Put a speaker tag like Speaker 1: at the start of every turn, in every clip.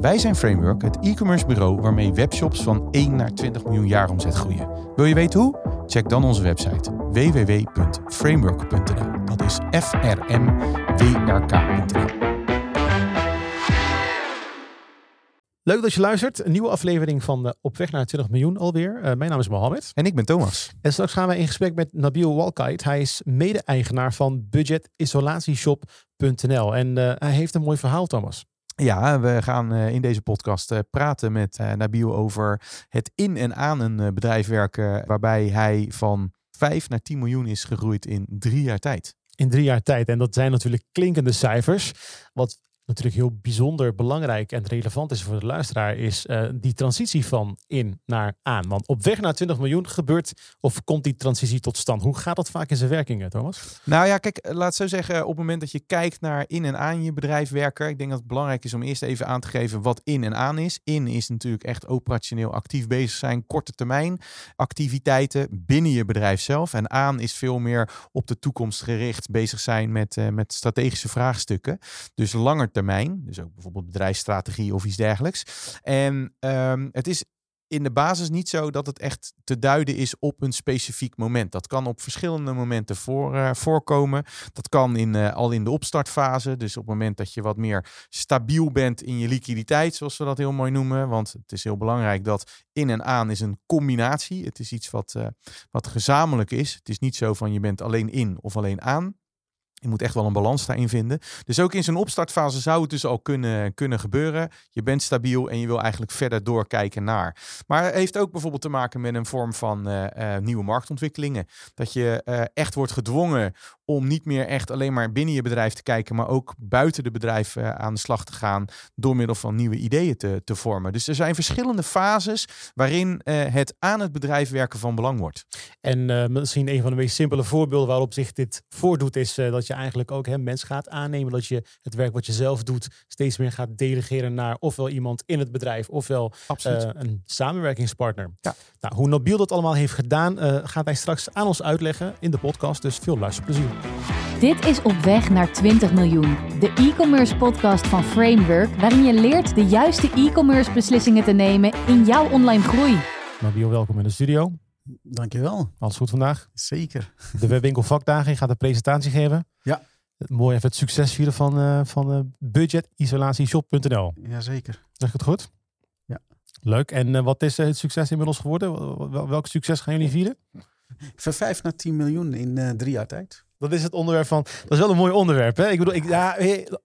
Speaker 1: Wij zijn Framework, het e-commerce bureau waarmee webshops van 1 naar 20 miljoen jaar omzet groeien. Wil je weten hoe? Check dan onze website www.framework.nl. Dat is f r m w r k.nl.
Speaker 2: Leuk dat je luistert. Een nieuwe aflevering van uh, Op weg naar 20 miljoen alweer. Uh, mijn naam is Mohammed.
Speaker 1: En ik ben Thomas.
Speaker 2: En straks gaan we in gesprek met Nabil Walkait. Hij is mede-eigenaar van budgetissolatieshop.nl. En uh, hij heeft een mooi verhaal, Thomas.
Speaker 1: Ja, we gaan uh, in deze podcast uh, praten met uh, Nabil over het in en aan een bedrijf werken waarbij hij van 5 naar 10 miljoen is gegroeid in drie jaar tijd.
Speaker 2: In drie jaar tijd. En dat zijn natuurlijk klinkende cijfers. Wat natuurlijk heel bijzonder belangrijk en relevant is voor de luisteraar, is uh, die transitie van in naar aan. Want op weg naar 20 miljoen gebeurt of komt die transitie tot stand? Hoe gaat dat vaak in zijn werking, Thomas?
Speaker 1: Nou ja, kijk, laat zo zeggen, op het moment dat je kijkt naar in en aan je bedrijf werken, ik denk dat het belangrijk is om eerst even aan te geven wat in en aan is. In is natuurlijk echt operationeel actief bezig zijn, korte termijn activiteiten binnen je bedrijf zelf. En aan is veel meer op de toekomst gericht bezig zijn met, uh, met strategische vraagstukken. Dus langer termijn, dus ook bijvoorbeeld bedrijfsstrategie of iets dergelijks. En um, het is in de basis niet zo dat het echt te duiden is op een specifiek moment. Dat kan op verschillende momenten voor, uh, voorkomen. Dat kan in, uh, al in de opstartfase. Dus op het moment dat je wat meer stabiel bent in je liquiditeit, zoals we dat heel mooi noemen. Want het is heel belangrijk dat in en aan is een combinatie. Het is iets wat, uh, wat gezamenlijk is. Het is niet zo van je bent alleen in of alleen aan. Je moet echt wel een balans daarin vinden. Dus ook in zo'n opstartfase zou het dus al kunnen, kunnen gebeuren. Je bent stabiel en je wil eigenlijk verder doorkijken naar. Maar het heeft ook bijvoorbeeld te maken met een vorm van uh, uh, nieuwe marktontwikkelingen. Dat je uh, echt wordt gedwongen om niet meer echt alleen maar binnen je bedrijf te kijken, maar ook buiten de bedrijf aan de slag te gaan door middel van nieuwe ideeën te, te vormen. Dus er zijn verschillende fases waarin het aan het bedrijf werken van belang wordt.
Speaker 2: En misschien een van de meest simpele voorbeelden waarop zich dit voordoet is dat je eigenlijk ook hè, mensen gaat aannemen. Dat je het werk wat je zelf doet steeds meer gaat delegeren naar ofwel iemand in het bedrijf ofwel een samenwerkingspartner.
Speaker 1: Ja.
Speaker 2: Nou, hoe Nabil dat allemaal heeft gedaan, gaat hij straks aan ons uitleggen in de podcast. Dus veel luisterplezier.
Speaker 3: Dit is Op Weg naar 20 miljoen. De e-commerce podcast van Framework, waarin je leert de juiste e-commerce beslissingen te nemen in jouw online groei.
Speaker 2: Nabil, welkom in de studio.
Speaker 4: Dankjewel.
Speaker 2: Alles goed vandaag?
Speaker 4: Zeker.
Speaker 2: De webwinkel vakdagen, je gaat een presentatie geven.
Speaker 4: Ja.
Speaker 2: Mooi even het succes vieren van, uh, van uh, budgetisolatieshop.nl.
Speaker 4: Jazeker.
Speaker 2: Zeg ik het goed?
Speaker 4: Ja.
Speaker 2: Leuk. En uh, wat is het succes inmiddels geworden? Wel, welk succes gaan jullie vieren?
Speaker 4: Van 5 naar 10 miljoen in drie jaar tijd.
Speaker 2: Dat is het onderwerp van. Dat is wel een mooi onderwerp. Hè? Ik bedoel, ik, ja,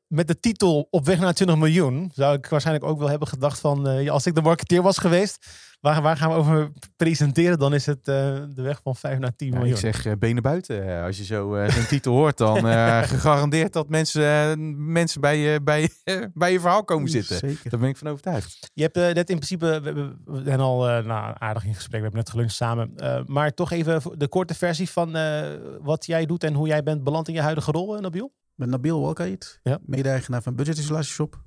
Speaker 2: met de titel Op weg naar 20 miljoen zou ik waarschijnlijk ook wel hebben gedacht van. Uh, als ik de marketeer was geweest, waar, waar gaan we over presenteren? Dan is het uh, de weg van 5 naar 10
Speaker 1: ja,
Speaker 2: miljoen.
Speaker 1: Ik zeg uh, benen buiten. Als je zo zo'n titel hoort, dan gegarandeerd dat mensen, mensen bij, je, bij, bij je verhaal komen zitten.
Speaker 4: Zeker.
Speaker 1: Daar ben ik van overtuigd.
Speaker 2: Je hebt net in principe, we, we zijn al nou, aardig in gesprek, we hebben net geluncht samen. maar toch even de korte versie van wat jij doet en hoe jij bent beland in je huidige rol, Nabil?
Speaker 4: Ik ben Nabil Walkait,
Speaker 2: ja.
Speaker 4: mede-eigenaar van Budget Isolatieshop.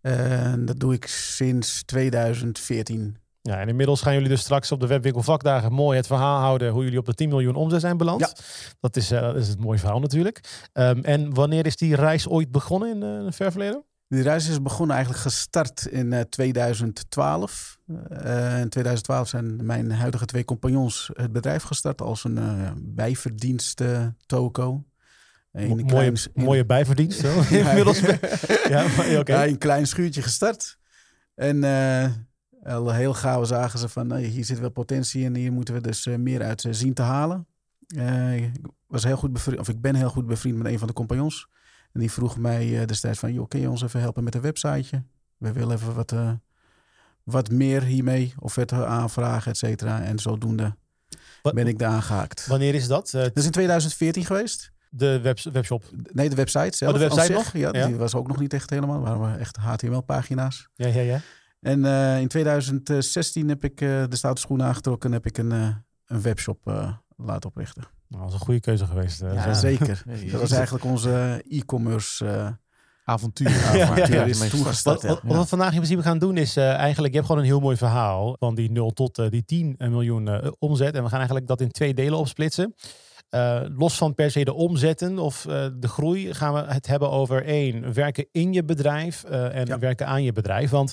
Speaker 4: En dat doe ik sinds 2014.
Speaker 2: Ja, en inmiddels gaan jullie dus straks op de webwinkel vakdagen mooi het verhaal houden hoe jullie op de 10 miljoen omzet zijn beland.
Speaker 4: Ja.
Speaker 2: Dat, is, uh, dat is het mooie verhaal natuurlijk. Um, en wanneer is die reis ooit begonnen in uh, het ver verleden?
Speaker 4: Die reis is begonnen eigenlijk gestart in uh, 2012. in 2012 zijn mijn huidige twee compagnons het bedrijf gestart als een uh, bijverdienst toko.
Speaker 2: Een mooie, mooie bijverdienst. Zo. Inmiddels.
Speaker 4: ja, ja, okay. ja, een klein schuurtje gestart. En al heel gauw zagen ze van nou, hier zit wel potentie in. Hier moeten we dus uh, meer uit uh, zien te halen. ik was heel goed bevriend, of ik ben heel goed bevriend met een van de compagnons. En die vroeg mij destijds van, joh, kun je ons even helpen met een websiteje? We willen even wat, wat meer hiermee, offerte aanvragen, et cetera. En zodoende wat, ben ik daar aangehaakt.
Speaker 2: Wanneer is dat?
Speaker 4: dat is in 2014 geweest.
Speaker 2: De web, webshop?
Speaker 4: Nee, de website zelf.
Speaker 2: Oh, de website nog?
Speaker 4: Ja, ja, die was ook nog niet echt helemaal. waren we echt HTML-pagina's.
Speaker 2: Ja, ja, ja.
Speaker 4: En in 2016 heb ik de stoute schoenen aangetrokken en heb ik een, een webshop laten oprichten.
Speaker 2: Nou, dat is een goede keuze geweest.
Speaker 4: Ja, zeker. dat was eigenlijk onze e-commerce
Speaker 1: avontuur.
Speaker 2: ja, ja, is toegestart. Wat, wat, we vandaag in principe gaan doen is uh, eigenlijk, je hebt gewoon een heel mooi verhaal van die 0 tot uh, die 10 miljoen uh, omzet. En we gaan eigenlijk dat in twee delen opsplitsen. Los van per se de omzetten of de groei gaan we het hebben over één, werken in je bedrijf en ja. werken aan je bedrijf. Want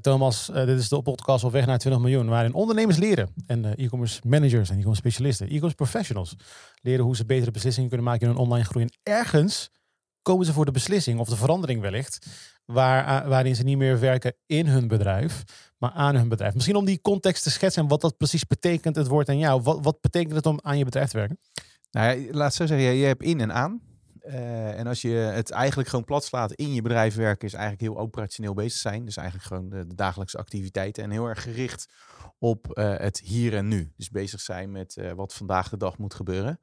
Speaker 2: Thomas, dit is de podcast op weg naar 20 miljoen, waarin ondernemers leren en e-commerce managers en e-commerce specialisten, e-commerce professionals leren hoe ze betere beslissingen kunnen maken in hun online groei. En ergens komen ze voor de beslissing of de verandering wellicht, waar, waarin ze niet meer werken in hun bedrijf, maar aan hun bedrijf. Misschien om die context te schetsen en wat dat precies betekent, het woord aan jou. Wat, wat betekent het om aan je bedrijf te werken?
Speaker 1: Nou ja, laat zo zeggen, je hebt in en aan. Uh, en als je het eigenlijk gewoon plat slaat in je bedrijf werken, is eigenlijk heel operationeel bezig zijn. Dus eigenlijk gewoon de, dagelijkse activiteiten en heel erg gericht op uh, het hier en nu. Dus bezig zijn met uh, wat vandaag de dag moet gebeuren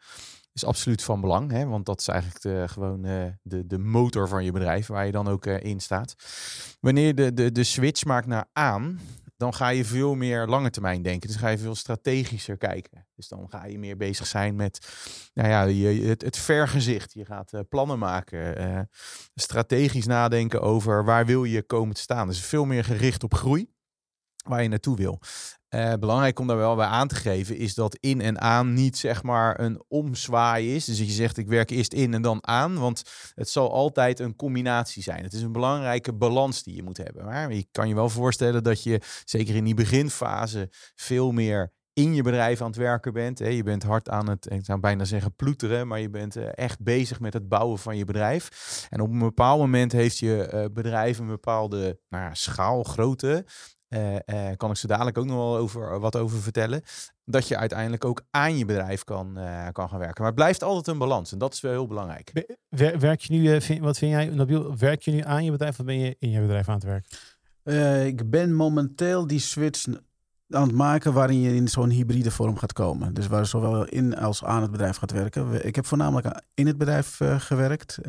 Speaker 1: is absoluut van belang. Hè? Want dat is eigenlijk de, gewoon uh, de, de motor van je bedrijf waar je dan ook uh, in staat. Wanneer je de, de, de switch maakt naar aan, dan ga je veel meer lange termijn denken. Dus ga je veel strategischer kijken. Dus dan ga je meer bezig zijn met nou ja, je, het, het vergezicht. Je gaat uh, plannen maken, strategisch nadenken over waar wil je komen te staan. Dus veel meer gericht op groei waar je naartoe wil. Uh, belangrijk om daar wel bij aan te geven is dat in en aan niet zeg maar een omzwaai is. Dus dat je zegt ik werk eerst in en dan aan, want het zal altijd een combinatie zijn. Het is een belangrijke balans die je moet hebben. Maar je kan je wel voorstellen dat je zeker in die beginfase veel meer in je bedrijf aan het werken bent. Hè. Je bent hard aan het, ik zou bijna zeggen ploeteren, maar je bent uh, echt bezig met het bouwen van je bedrijf. En op een bepaald moment heeft je uh, bedrijf een bepaalde nou ja, schaal, grootte. Uh, uh, kan ik zo dadelijk ook nog wel over, wat over vertellen. Dat je uiteindelijk ook aan je bedrijf kan, uh, kan gaan werken. Maar het blijft altijd een balans en dat is wel heel belangrijk.
Speaker 2: Werk je nu, vind, wat vind jij, Nabil, werk je nu aan je bedrijf of ben je in je bedrijf aan het werken?
Speaker 4: ik ben momenteel die switch aan het maken waarin je in zo'n hybride vorm gaat komen. Dus waar zowel in als aan het bedrijf gaat werken. Ik heb voornamelijk in het bedrijf gewerkt.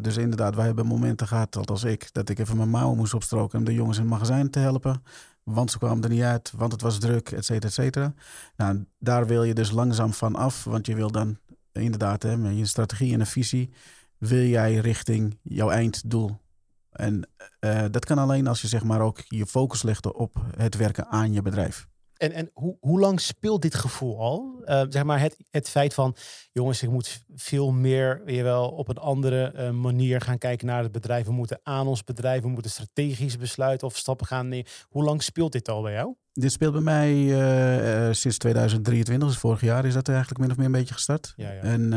Speaker 4: dus inderdaad, wij hebben momenten gehad, althans ik, dat ik even mijn mouwen moest opstroken om de jongens in het magazijn te helpen. Want ze kwamen er niet uit, want het was druk, et cetera, et cetera. Nou, daar wil je dus langzaam van af, want je wil dan inderdaad hè, met je strategie en een visie, wil jij richting jouw einddoel. En uh, dat kan alleen als je zeg maar ook je focus legt op het werken aan je bedrijf.
Speaker 2: En, en hoe, hoe lang speelt dit gevoel al? Uh, zeg maar het, het feit van, jongens, ik moet veel meer weer wel op een andere uh, manier gaan kijken naar het bedrijf. We moeten aan ons bedrijf, we moeten strategisch besluiten of stappen gaan nemen. Hoe lang speelt dit al bij jou?
Speaker 4: Dit speelt bij mij uh, sinds 2023, dus vorig jaar is dat eigenlijk min of meer een beetje gestart. Ja, ja. En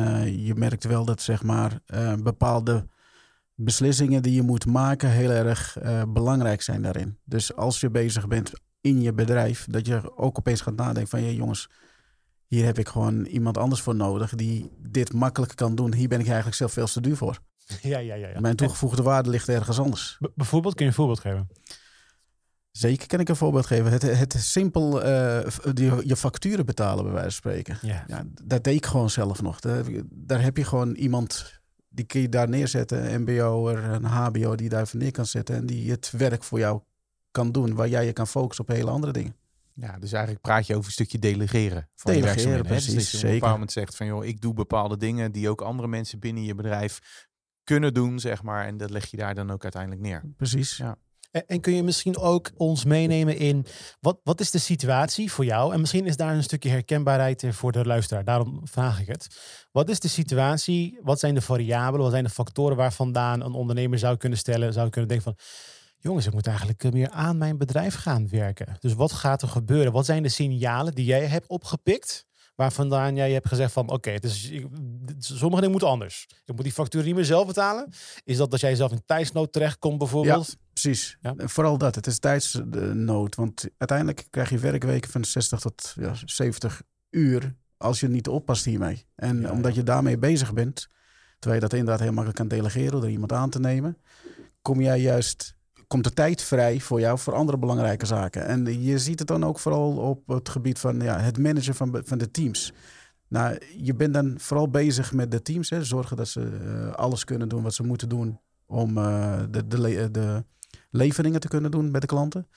Speaker 4: je merkt wel dat zeg maar bepaalde beslissingen die je moet maken heel erg belangrijk zijn daarin. Dus als je bezig bent in je bedrijf, dat je ook opeens gaat nadenken van, ja jongens, hier heb ik gewoon iemand anders voor nodig die dit makkelijk kan doen. Hier ben ik eigenlijk zelf veel te duur voor.
Speaker 2: Ja, ja, ja. ja.
Speaker 4: Mijn toegevoegde waarde ligt ergens anders.
Speaker 2: bijvoorbeeld, kun je een voorbeeld geven?
Speaker 4: Zeker kan ik een voorbeeld geven. Het, het simpel uh, je facturen betalen, bij wijze van spreken. Ja. ja. dat deed ik gewoon zelf nog. Daar, heb je gewoon iemand, die kun je daar neerzetten. Een MBO'er, een HBO, die daar neer kan zetten. En die het werk voor jou kan doen, waar jij je kan focussen op hele andere dingen.
Speaker 1: Ja, dus eigenlijk praat je over een stukje delegeren
Speaker 4: van delegeren, je precies, dus
Speaker 1: dat je op een bepaald moment zegt van joh, ik doe bepaalde dingen die ook andere mensen binnen je bedrijf kunnen doen, zeg maar. En dat leg je daar dan ook uiteindelijk neer.
Speaker 4: Precies.
Speaker 1: Ja.
Speaker 2: En kun je misschien ook ons meenemen in wat, wat is de situatie voor jou? En misschien is daar een stukje herkenbaarheid voor de luisteraar. Daarom vraag ik het. Wat is de situatie? Wat zijn de variabelen? Wat zijn de factoren waar vandaan een ondernemer zou kunnen stellen, zou kunnen denken van jongens, ik moet eigenlijk eh, meer aan mijn bedrijf gaan werken. Dus wat gaat er gebeuren? Wat zijn de signalen die jij hebt opgepikt? Waar vandaan jij hebt gezegd van oké, okay, sommige dingen moeten anders. Ik moet die factuur niet meer zelf betalen. Is dat dat jij zelf in tijdsnood terechtkomt bijvoorbeeld?
Speaker 4: Ja, precies. Ja? Vooral dat. Het is tijdsnood. Want uiteindelijk krijg je werkweken van 60 tot ja, 70 uur als je niet oppast hiermee. En omdat je daarmee bezig bent, terwijl je dat inderdaad heel makkelijk kan delegeren door iemand aan te nemen, kom jij juist komt de tijd vrij voor jou voor andere belangrijke zaken. En je ziet het dan ook vooral op het gebied van ja, het managen van, van de teams. Nou, je bent dan vooral bezig met de teams. Hè, zorgen dat ze uh, alles kunnen doen wat ze moeten doen om uh, de, de, de leveringen te kunnen doen bij de klanten.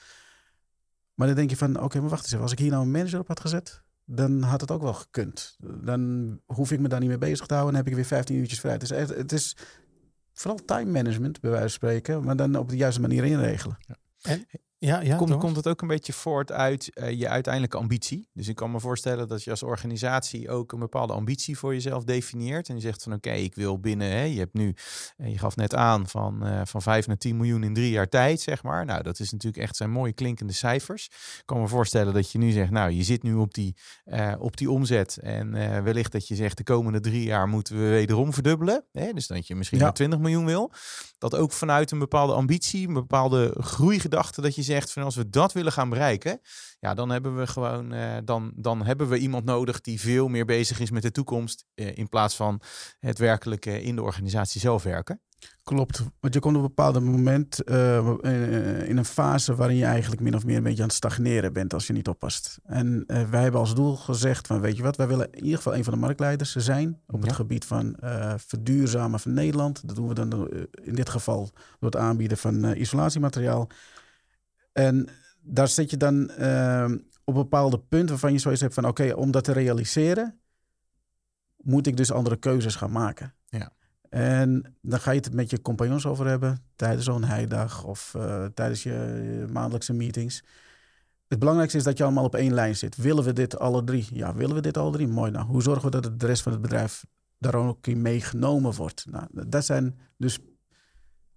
Speaker 4: Maar dan denk je van, oké, maar wacht eens even. Als ik hier nou een manager op had gezet, dan had het ook wel gekund. Dan hoef ik me daar niet mee bezig te houden en heb ik weer 15 uurtjes vrij. Het is, echt, het is vooral time management, bij wijze van spreken, maar dan op de juiste manier inregelen.
Speaker 2: En ja, ja,
Speaker 1: komt, komt het ook een beetje voort uit uh, je uiteindelijke ambitie? Dus ik kan me voorstellen dat je als organisatie ook een bepaalde ambitie voor jezelf definieert. En je zegt van oké, ik wil binnen, hè, je hebt nu, uh, je gaf net aan van, uh, van 5 naar 10 miljoen in drie jaar tijd, zeg maar. Nou, dat is natuurlijk echt zijn mooie klinkende cijfers. Ik kan me voorstellen dat je nu zegt, nou, je zit nu op die, op die omzet. En wellicht dat je zegt, de komende drie jaar moeten we wederom verdubbelen. Hè? Dus dat je misschien ja. naar 20 miljoen wil. Dat ook vanuit een bepaalde ambitie, een bepaalde groeigedachte, dat je zegt van als we dat willen gaan bereiken, ja, dan hebben we gewoon, uh, dan, dan hebben we iemand nodig die veel meer bezig is met de toekomst uh, in plaats van het werkelijk uh, in de organisatie zelf werken.
Speaker 4: Klopt, want je komt op een bepaald moment in een fase waarin je eigenlijk min of meer een beetje aan het stagneren bent als je niet oppast. En wij hebben als doel gezegd van weet je wat, wij willen in ieder geval een van de marktleiders zijn op het gebied van verduurzamen van Nederland. Dat doen we dan in dit geval door het aanbieden van isolatiemateriaal. En daar zit je dan uh, op bepaalde punten waarvan je zoiets hebt van... oké, om dat te realiseren moet ik dus andere keuzes gaan maken.
Speaker 1: Ja.
Speaker 4: En dan ga je het met je compagnons over hebben tijdens zo'n heidag of uh, tijdens je, je, maandelijkse meetings. Het belangrijkste is dat je allemaal op één lijn zit. Willen we dit alle drie? Ja, willen we dit alle drie? Mooi. Nou, hoe zorgen we dat het de rest van het bedrijf daar ook in meegenomen wordt? Nou, dat zijn dus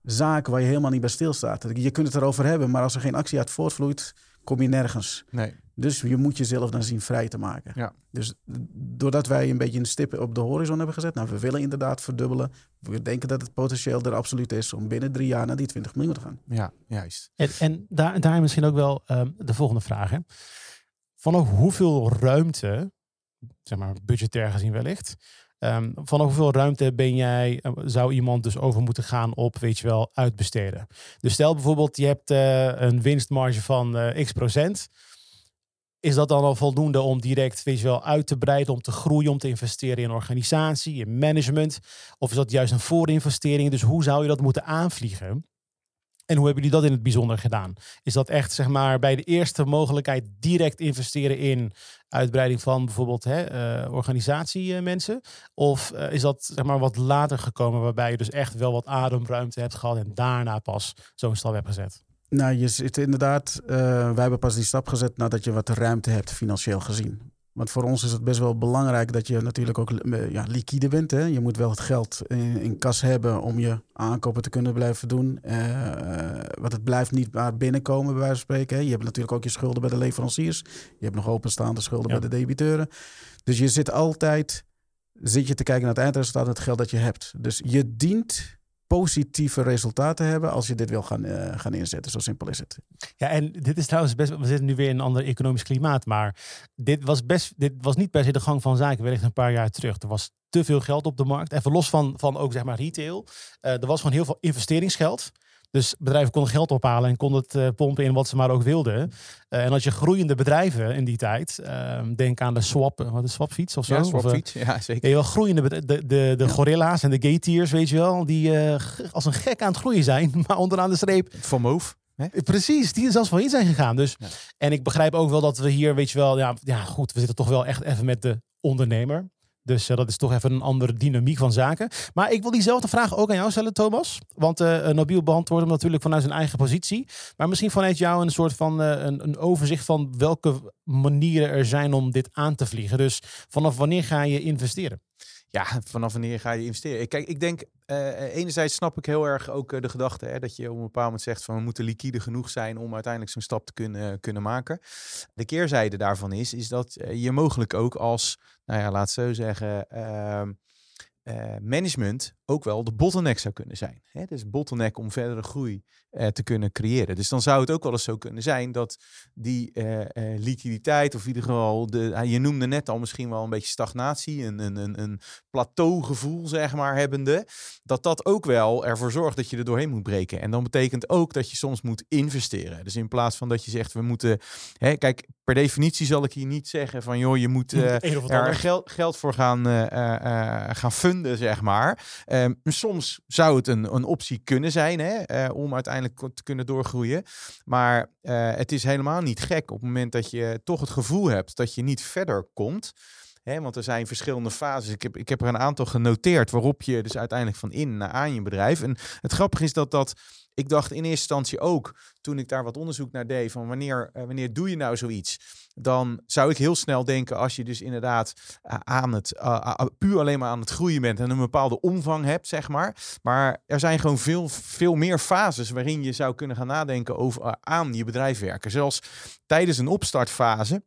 Speaker 4: zaken waar je helemaal niet bij stilstaat. Je kunt het erover hebben, maar als er geen actie uit voortvloeit, kom je nergens.
Speaker 1: Nee.
Speaker 4: Dus je moet jezelf dan zien vrij te maken.
Speaker 1: Ja.
Speaker 4: Dus doordat wij een beetje een stip op de horizon hebben gezet, nou, we willen inderdaad verdubbelen. We denken dat het potentieel er absoluut is om binnen drie jaar naar die 20 miljoen te gaan.
Speaker 1: Ja, juist.
Speaker 2: En, en daar, daar misschien ook wel um, de volgende vraag. Hè. Vanaf hoeveel ruimte, zeg maar budgetair gezien wellicht, Um, van hoeveel ruimte ben jij, uh, zou iemand dus over moeten gaan op, weet je wel, uitbesteden? Dus stel bijvoorbeeld, je hebt uh, een winstmarge van uh, x procent. Is dat dan al voldoende om direct, weet wel, uit te breiden, om te groeien, om te investeren in organisatie, in management? Of is dat juist een voorinvestering? Dus hoe zou je dat moeten aanvliegen? En hoe hebben jullie dat in het bijzonder gedaan? Is dat echt zeg maar bij de eerste mogelijkheid direct investeren in uitbreiding van bijvoorbeeld hè, uh, organisatiemensen? Of uh, is dat zeg maar wat later gekomen waarbij je dus echt wel wat ademruimte hebt gehad en daarna pas zo'n stap hebt gezet?
Speaker 4: Nou, je zit inderdaad, wij hebben pas die stap gezet nadat je wat ruimte hebt financieel gezien. Want voor ons is het best wel belangrijk dat je natuurlijk ook ja, liquide bent. Hè? Je moet wel het geld in, in kas hebben om je aankopen te kunnen blijven doen. Uh, want het blijft niet maar binnenkomen, bij wijze van spreken. Hè? Je hebt natuurlijk ook je schulden bij de leveranciers. Je hebt nog openstaande schulden ja. bij de debiteuren. Dus je zit altijd zit je te kijken naar het eindresultaat en het geld dat je hebt. Dus je dient positieve resultaten hebben als je dit wil gaan, uh, gaan inzetten. Zo simpel is het.
Speaker 2: Ja, en dit is trouwens best. We zitten nu weer in een ander economisch klimaat, maar dit was best. Dit was niet per se de gang van zaken. Wellicht een paar jaar terug. Er was te veel geld op de markt. Even los van, van ook zeg maar retail. Uh, er was gewoon heel veel investeringsgeld. Dus bedrijven konden geld ophalen en konden het uh, pompen in wat ze maar ook wilden. Uh, en als je groeiende bedrijven in die tijd, uh, denk aan de swap, wat is swapfiets of zo?
Speaker 1: Ja, swapfiets, ja zeker.
Speaker 2: Ja, wel groeiende, de, de, de, ja. gorilla's en de gay weet je wel, die als een gek aan het groeien zijn, maar onderaan de streep.
Speaker 1: Van Move.
Speaker 2: Precies, die er zelfs in zijn gegaan. Dus, ja. En ik begrijp ook wel dat we hier, weet je wel, ja, ja goed, we zitten toch wel echt even met de ondernemer. Dus uh, dat is toch even een andere dynamiek van zaken. Maar ik wil diezelfde vraag ook aan jou stellen, Thomas. Want uh, Nabil beantwoordt hem natuurlijk vanuit zijn eigen positie. Maar misschien vanuit jou een soort van een, een, overzicht van welke manieren er zijn om dit aan te vliegen. Dus vanaf wanneer ga je investeren?
Speaker 1: Ja, vanaf wanneer ga je investeren? Kijk, ik denk, uh, enerzijds snap ik heel erg ook uh, de gedachte hè, dat je op een bepaald moment zegt van we moeten liquide genoeg zijn om uiteindelijk zo'n stap te kunnen, kunnen maken. De keerzijde daarvan is, is dat je mogelijk ook als, nou ja, laat zo zeggen, ehm, management ook wel de bottleneck zou kunnen zijn. Hè? Dus bottleneck om verdere groei uh, te kunnen creëren. Dus dan zou het ook wel eens zo kunnen zijn dat die uh, uh, liquiditeit, of in ieder geval, de, je noemde net al misschien wel een beetje stagnatie, een, een, een, een plateaugevoel, zeg maar, hebbende, dat dat ook wel ervoor zorgt dat je er doorheen moet breken. En dan betekent ook dat je soms moet investeren. Dus in plaats van dat je zegt, we moeten, hè, kijk, per definitie zal ik hier niet zeggen van, joh, je moet er geld, geld voor gaan, gaan funden zeg maar. Um, soms zou het een, een optie kunnen zijn hè, om uiteindelijk te kunnen doorgroeien. Maar het is helemaal niet gek op het moment dat je toch het gevoel hebt dat je niet verder komt want er zijn verschillende fases. Ik heb, ik heb er een aantal genoteerd waarop je dus uiteindelijk van in naar aan je bedrijf. En het grappige is dat dat. Ik dacht in eerste instantie ook, toen ik daar wat onderzoek naar deed, van wanneer, uh, wanneer doe je nou zoiets? Dan zou ik heel snel denken, als je dus inderdaad uh, aan het, uh, puur alleen maar aan het groeien bent en een bepaalde omvang hebt, zeg maar. Maar er zijn gewoon veel, veel meer fases waarin je zou kunnen gaan nadenken over aan je bedrijf werken. Zelfs tijdens een opstartfase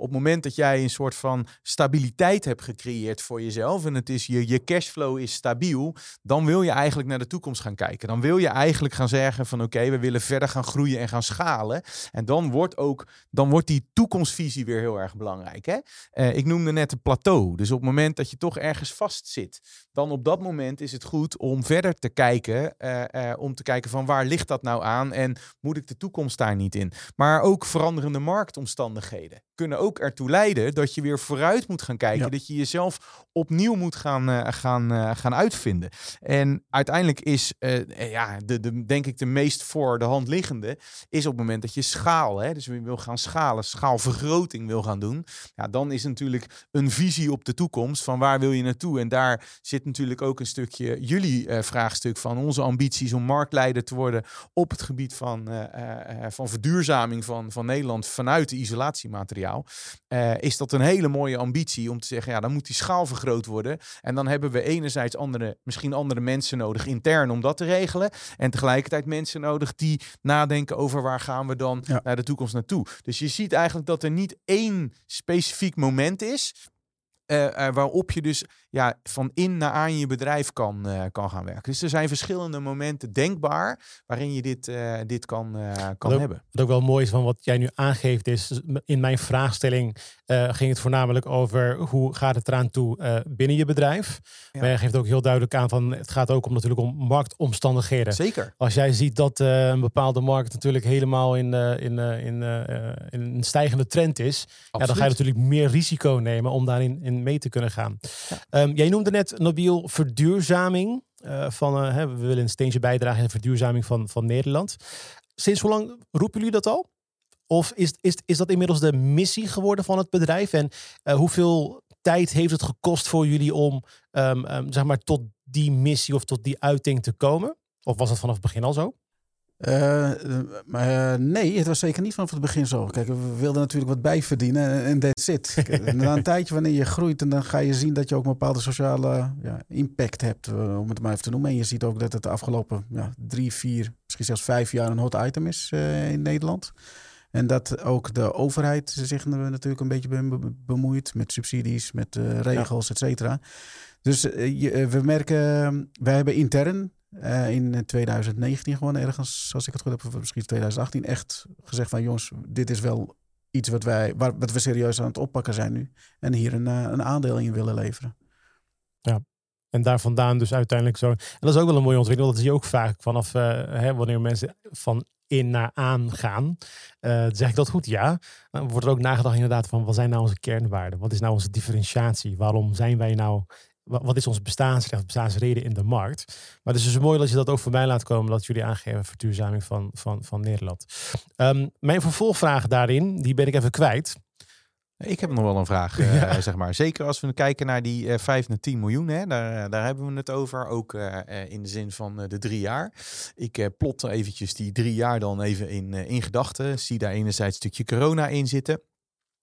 Speaker 1: op het moment dat jij een soort van stabiliteit hebt gecreëerd voor jezelf en het is je, je cashflow is stabiel, dan wil je eigenlijk naar de toekomst gaan kijken. Dan wil je eigenlijk gaan zeggen van oké, we willen verder gaan groeien en gaan schalen. En dan wordt ook, dan wordt die toekomstvisie weer heel erg belangrijk. Hè? Uh, ik noemde net een plateau. Dus op het moment dat je toch ergens vast zit, dan op dat moment is het goed om verder te kijken, uh, uh, om te kijken van waar ligt dat nou aan en moet ik de toekomst daar niet in. Maar ook veranderende marktomstandigheden kunnen ook ertoe leiden dat je weer vooruit moet gaan kijken. Dat je jezelf opnieuw moet gaan, uh, gaan, uh, gaan uitvinden. En uiteindelijk is, uh, ja, de, de, denk ik, de meest voor de hand liggende is op het moment dat je schaal, hè, dus je wil gaan schalen, schaalvergroting wil gaan doen. Ja, dan is natuurlijk een visie op de toekomst van waar wil je naartoe. En daar zit natuurlijk ook een stukje jullie vraagstuk van onze ambities om marktleider te worden op het gebied van, van verduurzaming van, van Nederland vanuit de isolatiemateriaal. Uh, is dat een hele mooie ambitie om te zeggen, ja, dan moet die schaal vergroot worden. En dan hebben we enerzijds andere, misschien andere mensen nodig intern om dat te regelen. En tegelijkertijd mensen nodig die nadenken over waar gaan we dan naar de toekomst naartoe. Dus je ziet eigenlijk dat er niet één specifiek moment is. Uh, uh, waarop je dus ja, van in naar aan je bedrijf kan, uh, kan gaan werken. Dus er zijn verschillende momenten denkbaar waarin je dit, dit kan, kan hebben.
Speaker 2: Wat ook wel mooi is van wat jij nu aangeeft is, in mijn vraagstelling ging het voornamelijk over hoe gaat het eraan toe binnen je bedrijf. Ja. Maar je geeft ook heel duidelijk aan van het gaat ook om natuurlijk om marktomstandigheden.
Speaker 1: Zeker.
Speaker 2: Als jij ziet dat een bepaalde markt natuurlijk helemaal in, in, in, in een stijgende trend is, ja, dan ga je natuurlijk meer risico nemen om daarin in mee te kunnen gaan. Ja. Um, jij noemde net, Nobiel, verduurzaming. Uh, van, uh, hè, we willen een steentje bijdragen in de verduurzaming van, van Nederland. Sinds hoe lang roepen jullie dat al? Of is, is, is dat inmiddels de missie geworden van het bedrijf? En uh, hoeveel tijd heeft het gekost voor jullie om um, um, zeg maar tot die missie of tot die uiting te komen? Of was dat vanaf het begin al zo?
Speaker 4: Uh, maar uh, nee, het was zeker niet vanaf het begin zo. Kijk, we wilden natuurlijk wat bijverdienen en that's it. Na een tijdje wanneer je groeit, en dan ga je zien dat je ook een bepaalde sociale ja, impact hebt, uh, om het maar even te noemen. En je ziet ook dat het de afgelopen ja, drie, vier, misschien zelfs vijf jaar een hot item is in Nederland. En dat ook de overheid zich natuurlijk een beetje bemoeit met subsidies, met regels, ja. et cetera. Dus we merken, wij hebben intern uh, in 2019 gewoon ergens, als ik het goed heb, of misschien 2018, echt gezegd van jongens, dit is wel iets wat wij, wat we serieus aan het oppakken zijn nu. En hier een, uh, een aandeel in willen leveren.
Speaker 2: Ja, en daar vandaan dus uiteindelijk zo. En dat is ook wel een mooie ontwikkeling. Dat zie je ook vaak vanaf hè, wanneer mensen van in naar aan gaan. Zeg ik dat goed? Ja. Dan wordt er ook nagedacht inderdaad van wat zijn nou onze kernwaarden? Wat is nou onze differentiatie? Waarom zijn wij nou wat is ons bestaansrecht, bestaansreden in de markt. Maar het is dus mooi dat je dat ook voorbij laat komen, dat jullie aangeven verduurzaming van, van, van Nederland. Um, mijn vervolgvraag daarin, die ben ik even kwijt.
Speaker 1: Ik heb nog wel een vraag, uh, zeg maar. Zeker als we kijken naar die uh, 5 naar 10 miljoen, hè, daar, daar hebben we het over. Ook uh, in de zin van de drie jaar. Ik plot eventjes die drie jaar dan even in, in gedachten. Zie daar enerzijds een stukje corona in zitten.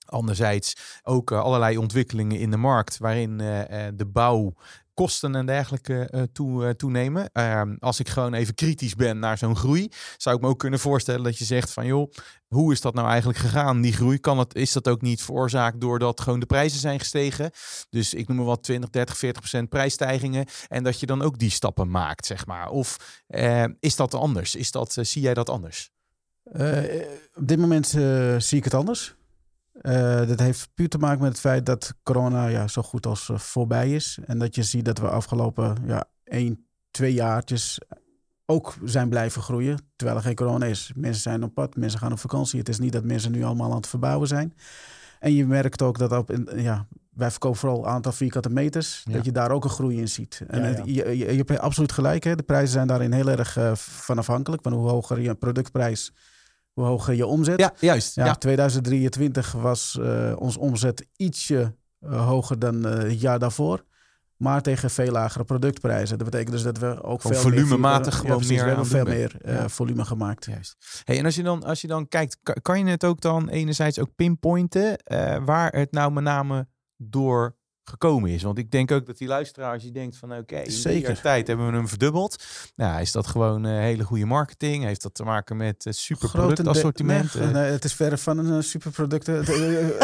Speaker 1: Anderzijds ook uh, allerlei ontwikkelingen in de markt waarin uh, de bouw kosten en dergelijke toe, toenemen. Ehm, als ik gewoon even kritisch ben naar zo'n groei, zou ik me ook kunnen voorstellen dat je zegt van joh, hoe is dat nou eigenlijk gegaan, die groei? Kan het, is dat ook niet veroorzaakt doordat gewoon de prijzen zijn gestegen? Dus ik noem maar wat 20, 30, 40 procent prijsstijgingen en dat je dan ook die stappen maakt, zeg maar. Of is dat anders? Is dat, zie jij dat anders?
Speaker 4: op dit moment zie ik het anders. Uh, dat heeft puur te maken met het feit dat corona ja, zo goed als uh, voorbij is. En dat je ziet dat we afgelopen ja, één, twee jaartjes ook zijn blijven groeien. Terwijl er geen corona is. Mensen zijn op pad, mensen gaan op vakantie. Het is niet dat mensen nu allemaal aan het verbouwen zijn. En je merkt ook dat op, ja, wij verkopen vooral aantal vierkante meters, dat je daar ook een groei in ziet. En Je, je, je, hebt absoluut gelijk, hè? de prijzen zijn daarin heel erg uh, van afhankelijk. Van hoe hoger je productprijs, hoe hoger je omzet.
Speaker 1: Ja, juist.
Speaker 4: Ja, 2023 was uh, ons omzet ietsje hoger dan het jaar daarvoor. Maar tegen veel lagere productprijzen. Dat betekent dus dat we ook
Speaker 1: veel volumematig meer, gewoon meer
Speaker 4: we hebben veel meer volume gemaakt.
Speaker 1: Juist. Hey, en als je dan als je dan kijkt, kan, je het ook dan enerzijds ook pinpointen waar het nou met name door gekomen is. Want ik denk ook dat die luisteraar, als je denkt van oké, okay, Zeker. tijd hebben we hem verdubbeld. Nou, is dat gewoon uh, hele goede marketing? Heeft dat te maken met uh, superproduct assortiment?
Speaker 4: Nee, nee, het is verre van een uh, superproduct.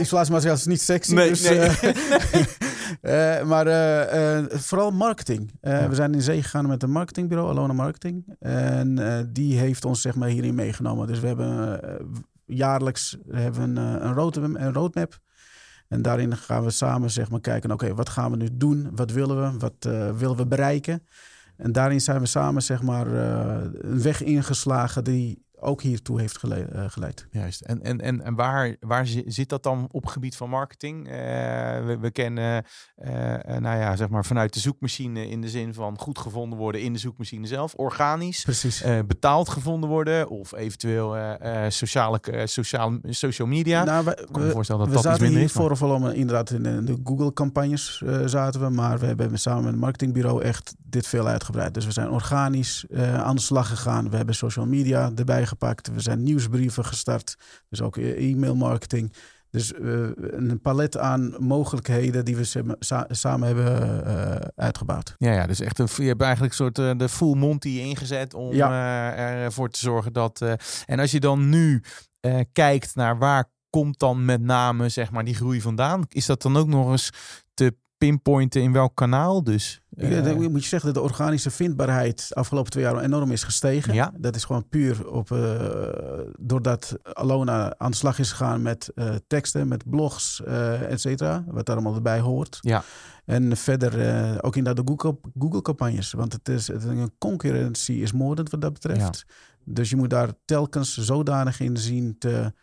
Speaker 4: Isolatiemateriaal is niet sexy.
Speaker 1: Nee,
Speaker 4: dus,
Speaker 1: nee.
Speaker 4: maar vooral marketing. We zijn in zee gegaan met een marketingbureau, Alona Marketing. En die heeft ons zeg maar hierin meegenomen. Dus we hebben jaarlijks hebben een, een, roadmap, een roadmap en daarin gaan we samen zeg maar, kijken, oké, wat gaan we nu doen? Wat willen we? Wat uh, willen we bereiken? En daarin zijn we samen zeg maar, uh, een weg ingeslagen die ook hiertoe heeft geleid. Uh, geleid.
Speaker 1: Juist. En, en, en, en waar, waar zit dat dan op gebied van marketing? Uh, we, we, kennen, uh, nou ja, zeg maar vanuit de zoekmachine in de zin van goed gevonden worden in de zoekmachine zelf, organisch,
Speaker 4: Precies.
Speaker 1: betaald gevonden worden of eventueel sociale, sociaal, social media.
Speaker 4: Nou, we, kan me voorstellen dat we dat zaten iets minder hier is. Voor maar... inderdaad in de Google-campagnes zaten we, maar we hebben samen met het marketingbureau echt dit veel uitgebreid. Dus we zijn organisch aan de slag gegaan. We hebben social media erbij We zijn nieuwsbrieven gestart. Dus ook e-mail marketing. Dus uh, een palet aan mogelijkheden die we samen hebben uh, uitgebouwd.
Speaker 1: Ja, ja, dus echt een, je hebt eigenlijk een soort uh, de full Monty ingezet om ja. ervoor te zorgen dat. en als je dan nu kijkt naar waar komt dan met name zeg maar die groei vandaan, is dat dan ook nog eens pinpointen in welk kanaal dus?
Speaker 4: Uh, dan moet je zeggen dat de organische vindbaarheid afgelopen twee jaar enorm is gestegen.
Speaker 1: Ja.
Speaker 4: Dat is gewoon puur op, uh, doordat Alona aan de slag is gegaan met uh, teksten, met blogs, uh, et cetera. Wat daar allemaal erbij hoort.
Speaker 1: Ja.
Speaker 4: En verder ook inderdaad de Google, Google campagnes. Want het is, het, een concurrentie is moordend wat dat betreft. Ja. Dus je moet daar telkens zodanig in zien te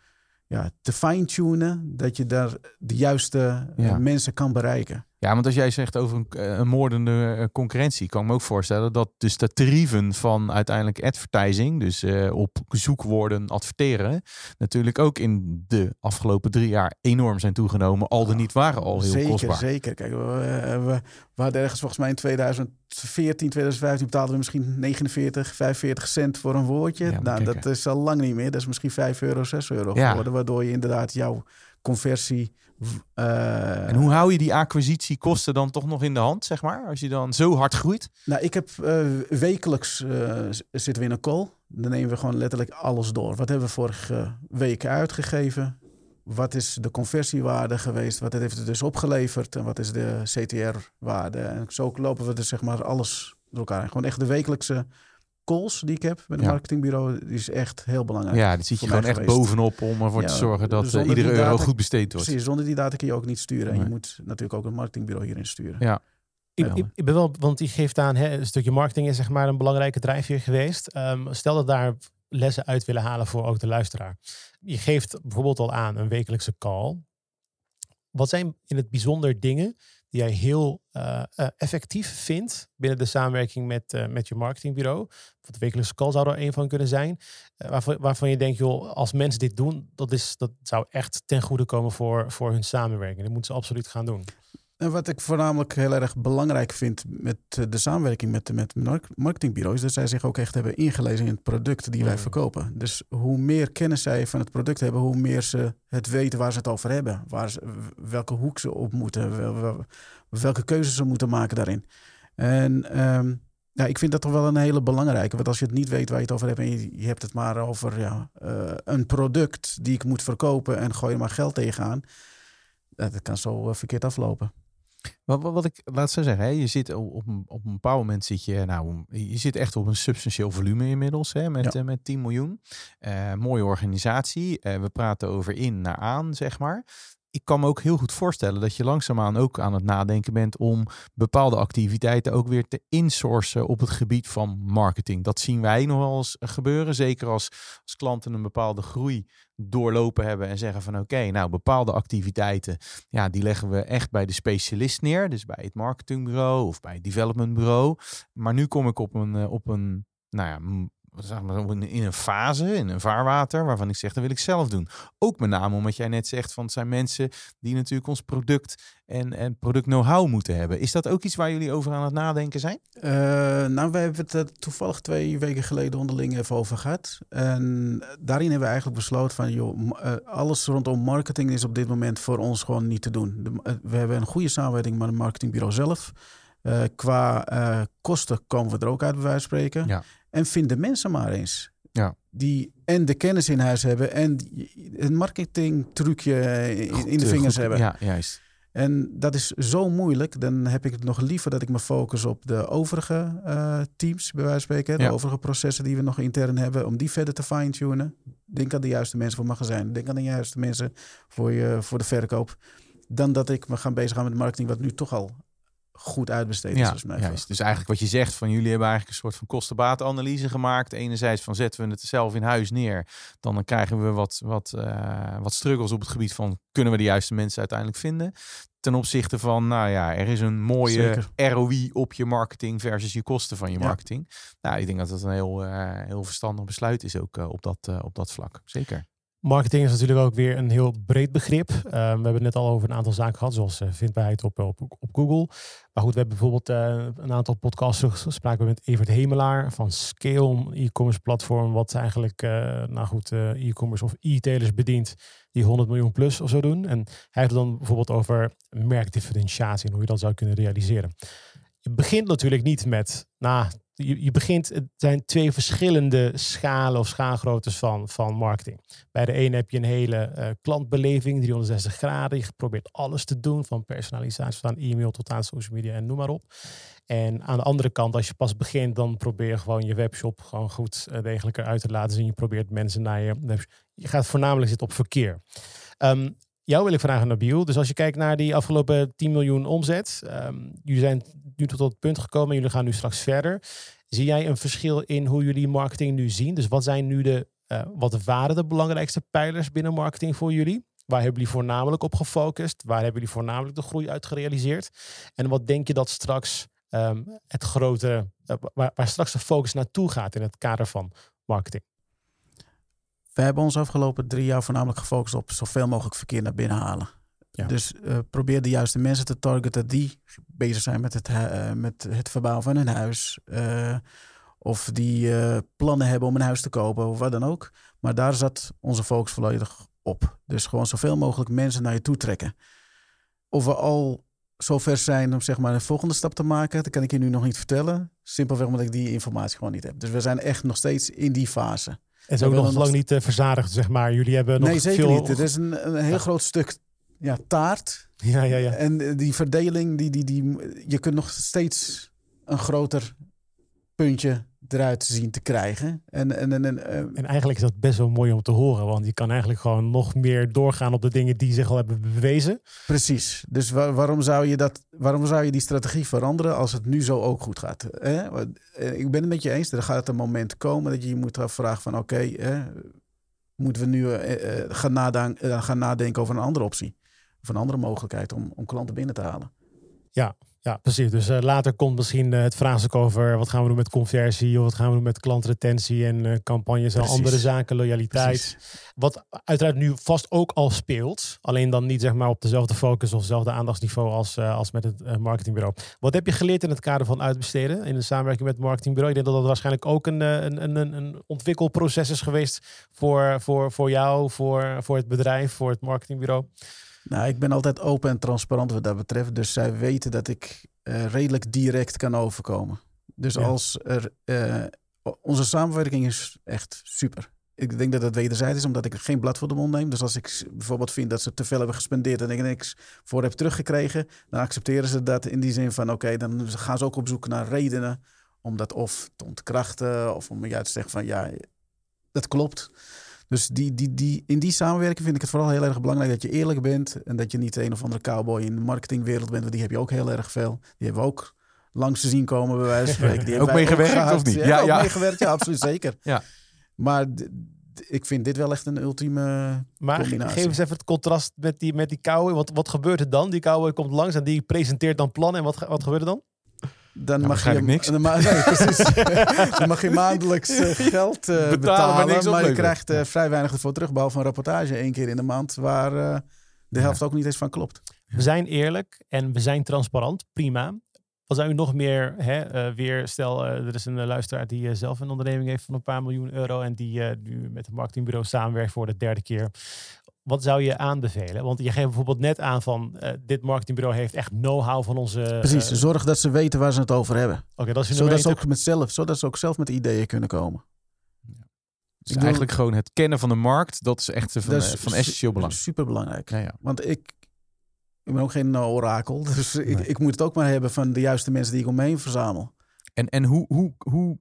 Speaker 4: ja, te fine-tunen dat je daar de juiste ja. mensen kan bereiken.
Speaker 1: Ja, want als jij zegt over een, eh, een moordende eh, concurrentie, kan ik me ook voorstellen dat dus de tarieven van uiteindelijk advertising, dus uh, op zoekwoorden adverteren, natuurlijk ook in de afgelopen drie jaar enorm zijn toegenomen. Al de niet waren al heel
Speaker 4: zeker,
Speaker 1: kostbaar.
Speaker 4: Zeker, Kijk, we, we, we hadden ergens volgens mij in 2014, 2015 betaalden we misschien 49, 45 cent voor een woordje. Ja, nou, dat is al lang niet meer. Dat is misschien 5 euro, 6 euro geworden, waardoor je inderdaad jouw conversie.
Speaker 1: Uh, en hoe hou je die acquisitiekosten dan toch nog in de hand, zeg maar, als je dan zo hard groeit?
Speaker 4: Nou, ik heb uh, wekelijks uh, zitten we in een call. Dan nemen we gewoon letterlijk alles door. Wat hebben we vorige week uitgegeven? Wat is de conversiewaarde geweest? Wat heeft het dus opgeleverd? En wat is de CTR-waarde? En zo lopen we dus zeg maar alles door elkaar. Gewoon echt de wekelijkse calls die ik heb met een marketingbureau, is echt heel belangrijk.
Speaker 1: Ja, die zit je gewoon echt bovenop om ervoor te zorgen dat uh, iedere euro goed besteed wordt.
Speaker 4: Precies, zonder die data kun je ook niet sturen. En je moet natuurlijk ook een marketingbureau hierin sturen.
Speaker 1: Ja.
Speaker 2: Ik, ik, ik, ben wel, want die geeft aan, hè, een stukje marketing is zeg maar een belangrijke drijfveer geweest. Um, stel dat daar lessen uit willen halen voor ook de luisteraar. Je geeft bijvoorbeeld al aan een wekelijkse call. Wat zijn in het bijzonder dingen die jij heel uh, uh, effectief vindt binnen de samenwerking met, uh, met je marketingbureau. de wekelijkse call zou er een van kunnen zijn. waarvan, waarvan je denkt, joh, als mensen dit doen, dat, is, dat zou echt ten goede komen voor, voor hun samenwerking. Dat moeten ze absoluut gaan doen.
Speaker 4: En wat ik voornamelijk heel erg belangrijk vind met eh, de samenwerking met, met marketingbureaus, is dat zij zich ook echt hebben ingelezen in het product die wij mm. verkopen. Dus hoe meer kennis zij van het product hebben, hoe meer ze het weten waar ze het over hebben. Waar ze, welke hoek ze op moeten, welke keuzes ze moeten maken daarin. En um, ja, ik vind dat toch wel een hele belangrijke. Want als je het niet weet waar je het over hebt en je, je hebt het maar over ja, uh, een product die ik moet verkopen en gooi er maar geld tegenaan. Dat kan zo uh, verkeerd aflopen.
Speaker 1: Wat, wat, wat ik laat zo zeggen, hè, je zit op, een, op een bepaald moment zit je, nou, je zit echt op een substantieel volume inmiddels, hè, met, ja. uh, met 10 miljoen. Uh, mooie organisatie. Uh, we praten over in naar aan, zeg maar. Ik kan me ook heel goed voorstellen dat je langzaamaan ook aan het nadenken bent om bepaalde activiteiten ook weer te insourcen op het gebied van marketing. Dat zien wij nog wel eens gebeuren. Zeker als, als klanten een bepaalde groei doorlopen hebben en zeggen van oké, nou bepaalde activiteiten, ja, die leggen we echt bij de specialist neer. Dus bij het marketingbureau of bij het developmentbureau. Maar nu kom ik op een, eh, op een nou ja, zeg maar, in een fase, in een vaarwater, waarvan ik zeg, dat wil ik zelf doen. Ook met name omdat jij net zegt van het zijn mensen die natuurlijk ons product en, en product know-how moeten hebben. Is dat ook iets waar jullie over aan het nadenken zijn?
Speaker 4: Uh, nou, wij hebben het uh, toevallig twee weken geleden onderling even over gehad. En daarin hebben we eigenlijk besloten van, joh, uh, alles rondom marketing is op dit moment voor ons gewoon niet te doen. De, we hebben een goede samenwerking met het marketingbureau zelf. qua kosten komen we er ook uit, bij wijze van spreken. Ja. En vind de mensen maar eens. Ja. Die en de kennis in huis hebben en een marketing trucje in, in de vingers hebben.
Speaker 1: Ja, juist.
Speaker 4: En dat is zo moeilijk. Dan heb ik het nog liever dat ik me focus op de overige uh, teams, bij wijze van spreken. De overige processen die we nog intern hebben, om die verder te fine-tunen. Denk aan de juiste mensen voor magazijn. Denk aan de juiste mensen voor, je, voor de verkoop. Dan dat ik me ga bezig gaan met marketing, wat nu toch al goed uitbesteed
Speaker 1: ja, is. Juist. Dus eigenlijk wat je zegt van jullie hebben eigenlijk een soort van kostenbatenanalyse gemaakt. Enerzijds van zetten we het zelf in huis neer. Dan krijgen we wat, wat, uh, wat struggles op het gebied van kunnen we de juiste mensen uiteindelijk vinden. Ten opzichte van, nou ja, er is een mooie ROI op je marketing versus je kosten van je marketing. Nou, ik denk dat dat een heel, uh, heel verstandig besluit is ook uh, op, dat, op dat vlak. Zeker.
Speaker 2: Marketing is natuurlijk ook weer een heel breed begrip. Uh, we hebben het net al over een aantal zaken gehad, zoals uh, vindbaarheid op, op, op Google. Maar goed, we hebben bijvoorbeeld een aantal podcasts we met Evert Hemelaar van Scale, een e-commerce platform, wat eigenlijk, nou goed, e-commerce of e-tailers bedient die 100 miljoen plus of zo doen. En hij heeft dan bijvoorbeeld over merkdifferentiatie en hoe je dat zou kunnen realiseren. Je begint natuurlijk niet met, nou, je, je begint, het zijn twee verschillende schalen of schaalgroottes van, van marketing. Bij de ene heb je een hele uh, klantbeleving, 360 graden. Je probeert alles te doen, van personalisatie tot aan e-mail tot aan social media en noem maar op. En aan de andere kant, als je pas begint, dan probeer je gewoon je webshop gewoon goed uh, degelijk eruit te laten zien. Je probeert mensen naar je. Je gaat voornamelijk zitten op verkeer. Um, jou wil ik vragen, Nabil. Dus als je kijkt naar die afgelopen 10 miljoen omzet. Um, jullie zijn nu tot dat punt gekomen. Jullie gaan nu straks verder. Zie jij een verschil in hoe jullie marketing nu zien? Dus wat zijn nu de, uh, wat waren de belangrijkste pijlers binnen marketing voor jullie? Waar hebben jullie voornamelijk op gefocust? Waar hebben jullie voornamelijk de groei uit gerealiseerd? En wat denk je dat straks um, het grote, uh, waar, waar straks de focus naartoe gaat in het kader van marketing?
Speaker 4: We hebben ons afgelopen drie jaar voornamelijk gefocust op zoveel mogelijk verkeer naar binnen halen. Dus uh, probeer de juiste mensen te targeten die bezig zijn met het, uh, met het verbouwen van hun huis. Uh, of die plannen hebben om een huis te kopen of wat dan ook. Maar daar zat onze focus volledig op. Dus gewoon zoveel mogelijk mensen naar je toe trekken. Of we al zover zijn om zeg maar een volgende stap te maken, dat kan ik je nu nog niet vertellen. Simpelweg omdat ik die informatie gewoon niet heb. Dus we zijn echt nog steeds in die fase.
Speaker 2: En zo nog lang niet verzadigd, zeg maar. Jullie hebben nog
Speaker 4: nee, zeker
Speaker 2: veel...
Speaker 4: niet. Het is een, een heel groot stuk ja, taart.
Speaker 2: Ja, ja, ja.
Speaker 4: En die verdeling, die, die, die, je kunt nog steeds een groter puntje eruit zien te krijgen. En, en, en, en,
Speaker 2: eh, en eigenlijk is dat best wel mooi om te horen, want je kan eigenlijk gewoon nog meer doorgaan op de dingen die zich al hebben bewezen.
Speaker 4: Precies. Dus waarom, zou je dat, waarom zou je die strategie veranderen als het nu zo ook goed gaat? Eh, ik ben het met je eens, er gaat een moment komen dat je je moet afvragen van oké, moeten we nu eh, gaan, nadenken, gaan nadenken over een andere optie? Of een andere mogelijkheid om, om klanten binnen te halen.
Speaker 2: Ja, ja, precies. Dus uh, later komt misschien uh, het vraagstuk over wat gaan we doen met conversie of wat gaan we doen met klantretentie en uh, campagnes en andere zaken, loyaliteit. Wat uiteraard nu vast ook al speelt, alleen dan niet zeg maar op dezelfde focus of dezelfde aandachtsniveau als, als met het marketingbureau. Wat heb je geleerd in het kader van uitbesteden in de samenwerking met het marketingbureau? Ik denk dat dat waarschijnlijk ook een, een, een, een ontwikkelproces is geweest voor, voor, voor jou, voor, voor het bedrijf, voor het marketingbureau.
Speaker 4: Nou, ik ben altijd open en transparant wat dat betreft. Dus zij weten dat ik uh, redelijk direct kan overkomen. Dus als er. Uh, onze samenwerking is echt super. Ik denk dat het wederzijds is, omdat ik geen blad voor de mond neem. Dus als ik bijvoorbeeld vind dat ze te veel hebben gespendeerd en ik niks voor heb teruggekregen, dan accepteren ze dat in die zin van: oké, dan gaan ze ook op zoek naar redenen om dat of te ontkrachten of om juist te zeggen van ja, dat klopt. Dus die, die, die, in die samenwerking vind ik het vooral heel erg belangrijk dat je eerlijk bent. En dat je niet een of andere cowboy in de marketingwereld bent. Want die heb je ook heel erg veel. Die hebben we ook langs te zien komen, bij wijze van spreken. Die
Speaker 1: ook meegewerkt of niet?
Speaker 4: Ja, ja, meegewerkt, ja, absoluut zeker. ja. Maar ik vind dit wel echt een ultieme maar combinatie.
Speaker 2: geef eens even het contrast met die, met die cowboy. Wat, wat gebeurt er dan? Die cowboy komt langs en die presenteert dan plannen. En wat, wat gebeurt er dan?
Speaker 4: Dan, mag je, niks. Dan, nee, precies. dan mag je maandelijks uh, geld uh, betalen, betalen, maar, maar je krijgt uh, vrij weinig ervoor terug. Behalve een rapportage één keer in de maand, waar de helft ja. ook niet eens van klopt.
Speaker 2: We zijn eerlijk en we zijn transparant. Prima. Wat zou u nog meer hè, weer, stel er is een luisteraar die zelf een onderneming heeft van een paar miljoen euro en die nu met een marketingbureau samenwerkt voor de derde keer wat zou je aanbevelen? Want je geeft bijvoorbeeld net aan van uh, dit marketingbureau heeft echt know-how van onze.
Speaker 4: Precies, uh, zorg dat ze weten waar ze het over hebben.
Speaker 2: Oké, dat is
Speaker 4: zodat ze ook met zelf, zodat ze ook zelf met ideeën kunnen komen.
Speaker 1: Ja. Dus eigenlijk gewoon het kennen van de markt, dat is echt van, is van essentieel belang.
Speaker 4: Super belangrijk. Ja, ja. Want ik, ik ben ook geen eh, orakel, dus ik, ik moet het ook maar hebben van de juiste mensen die ik omheen verzamel.
Speaker 1: En, en hoe, hoe, hoe,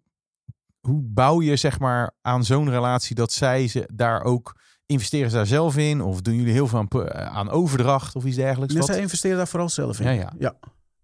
Speaker 1: hoe bouw je zeg maar aan zo'n relatie dat zij ze daar ook investeren ze daar zelf in? Of doen jullie heel veel aan, eh, aan overdracht of iets dergelijks?
Speaker 4: Nee, zij investeren daar vooral zelf in. Ja, ja. ja.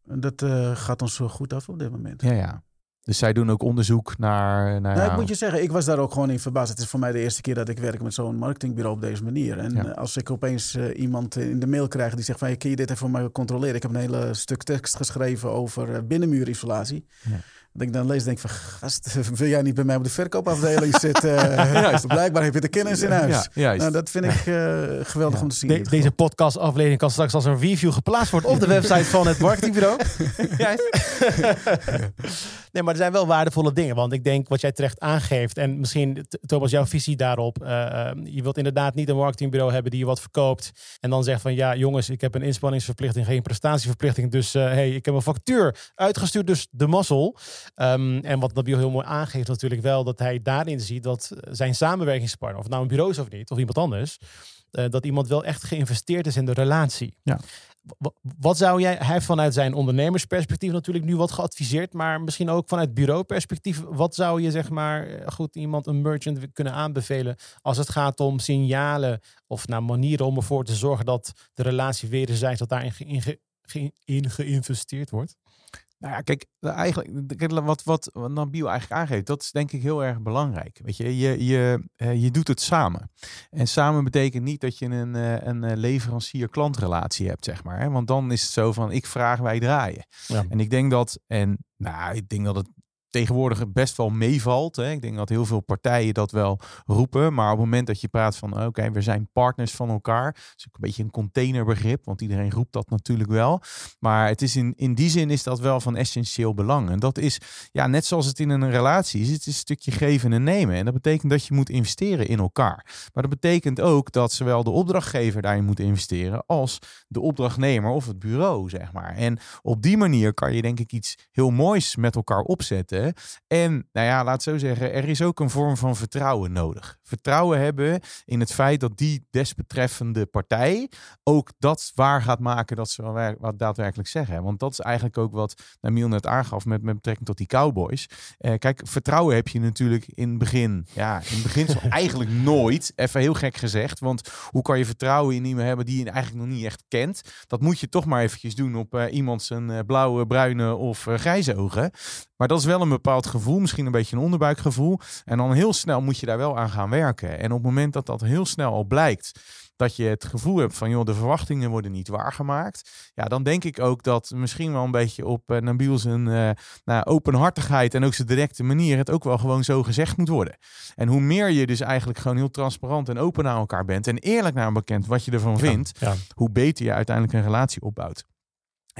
Speaker 4: En dat uh, gaat ons goed af op dit moment.
Speaker 1: Ja, ja. Dus zij doen ook onderzoek naar. naar
Speaker 4: nou, ik moet je zeggen, ik was daar ook gewoon in verbaasd. Het is voor mij de eerste keer dat ik werk met zo'n marketingbureau op deze manier. En ja. als ik opeens uh, iemand in de mail krijg die zegt van... kun je dit even voor mij controleren? Ik heb een hele stuk tekst geschreven over binnenmuurisolatie. Ja. Dat ik dan lees denk van, gast, wil jij niet bij mij op de verkoopafdeling zitten? juist. Blijkbaar heb je de kennis in huis. Ja, nou, dat vind ik uh, geweldig om te zien.
Speaker 2: De, deze podcastaflevering kan straks als een review geplaatst worden op de website van het marketingbureau. nee, maar er zijn wel waardevolle dingen. Want ik denk wat jij terecht aangeeft en misschien Thomas jouw visie daarop. Uh, je wilt inderdaad niet een marketingbureau hebben die je wat verkoopt. En dan zegt van, ja jongens, ik heb een inspanningsverplichting, geen prestatieverplichting. Dus uh, hey, ik heb een factuur uitgestuurd, dus de mazzel. Um, en wat Nabil heel mooi aangeeft natuurlijk wel, dat hij daarin ziet dat zijn samenwerkingspartner, of nou een bureau is of niet, of iemand anders, uh, dat iemand wel echt geïnvesteerd is in de relatie. Ja. Wat zou jij, hij vanuit zijn ondernemersperspectief natuurlijk nu wat geadviseerd, maar misschien ook vanuit bureauperspectief, wat zou je zeg maar eh, goed iemand, een merchant kunnen aanbevelen als het gaat om signalen of nou, manieren om ervoor te zorgen dat de relatie wederzijds dat daarin ge, ge, in geïnvesteerd wordt?
Speaker 1: Nou ja, kijk, eigenlijk, wat, wat Nabil eigenlijk aangeeft, dat is denk ik heel erg belangrijk. Weet je, je, je, eh, je doet het samen. En samen betekent niet dat je een, eh, een eh, leverancier-klantrelatie hebt, zeg maar. Want dan is het zo van, ik vraag, wij draaien. Ja. En ik denk dat, en nou, ik denk dat het tegenwoordig best wel meevalt. Hè. Ik denk dat heel veel partijen dat wel roepen. Maar op het moment dat je praat van oké, we zijn partners van elkaar. Dat is ook een beetje een containerbegrip, want iedereen roept dat natuurlijk wel. Maar het is in, in die zin is dat wel van essentieel belang. En dat is, ja, net zoals het in een relatie is, het is een stukje geven en nemen. En dat betekent dat je moet investeren in elkaar. Maar dat betekent ook dat zowel de opdrachtgever daarin moet investeren als de opdrachtnemer of het bureau, zeg maar. En op die manier kan je denk ik iets heel moois met elkaar opzetten en nou ja, laat zo zeggen, er is ook een vorm van vertrouwen nodig. Vertrouwen hebben in het feit dat die desbetreffende partij ook dat waar gaat maken dat ze wat daadwerkelijk zeggen. Want dat is eigenlijk ook wat Namiel net aangaf met, met betrekking tot die cowboys. Eh, kijk, vertrouwen heb je natuurlijk in het begin. Ja, in het begin eigenlijk nooit. Even heel gek gezegd. Want hoe kan je vertrouwen in iemand hebben die je eigenlijk nog niet echt kent? Dat moet je toch maar eventjes doen op uh, iemand zijn uh, blauwe, bruine of uh, grijze ogen. Maar dat is wel een bepaald gevoel, misschien een beetje een onderbuikgevoel. En dan heel snel moet je daar wel aan gaan werken. En op het moment dat dat heel snel al blijkt dat je het gevoel hebt van, joh, de verwachtingen worden niet waargemaakt. Ja, dan denk ik ook dat misschien wel een beetje op uh, Nabil zijn uh, nou, openhartigheid en ook zijn directe manier het ook wel gewoon zo gezegd moet worden. En hoe meer je dus eigenlijk gewoon heel transparant en open naar elkaar bent en eerlijk naar elkaar bekend wat je ervan vindt, hoe beter je uiteindelijk een relatie opbouwt.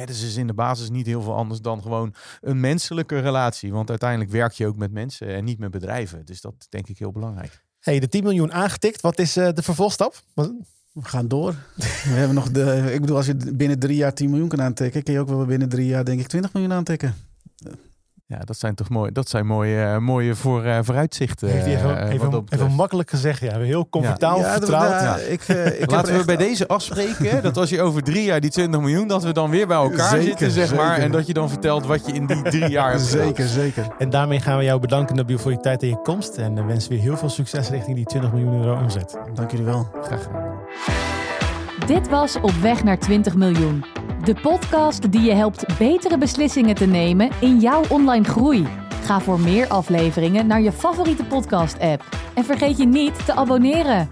Speaker 1: Het is dus in de basis niet heel veel anders dan gewoon een menselijke relatie. Want uiteindelijk werk je ook met mensen en niet met bedrijven. Dus dat denk ik heel belangrijk.
Speaker 2: Hey, de 10 miljoen aangetikt. Wat is uh, de vervolgstap?
Speaker 4: We gaan door. We hebben nog de. Ik bedoel, als je binnen drie jaar 10 miljoen kan aantikken, kun je ook wel binnen drie jaar, denk ik, 20 miljoen aantikken.
Speaker 1: Ja, dat zijn toch mooi. Dat zijn mooie, mooie voor, uh, vooruitzichten.
Speaker 2: Heeft even, even, even, makkelijk gezegd. Ja, heel comfortabel ja. vertrouwd. Ja,
Speaker 1: ik, ik Laten we bij deze afspreken dat als je over drie jaar die 20 miljoen, dat we dan weer bij elkaar zeker, zitten, zeg zeker. maar. En dat je dan vertelt wat je in die drie jaar hebt
Speaker 4: Zeker, zeker.
Speaker 2: En daarmee gaan we jou bedanken, Nabil, voor je tijd en je komst. En wensen we heel veel succes richting die 20 miljoen euro omzet.
Speaker 4: Dank jullie wel.
Speaker 1: Graag gedaan.
Speaker 3: Dit was Op weg naar 20 miljoen. De podcast die je helpt betere beslissingen te nemen in jouw online groei. Ga voor meer afleveringen naar je favoriete podcast-app. En vergeet je niet te abonneren.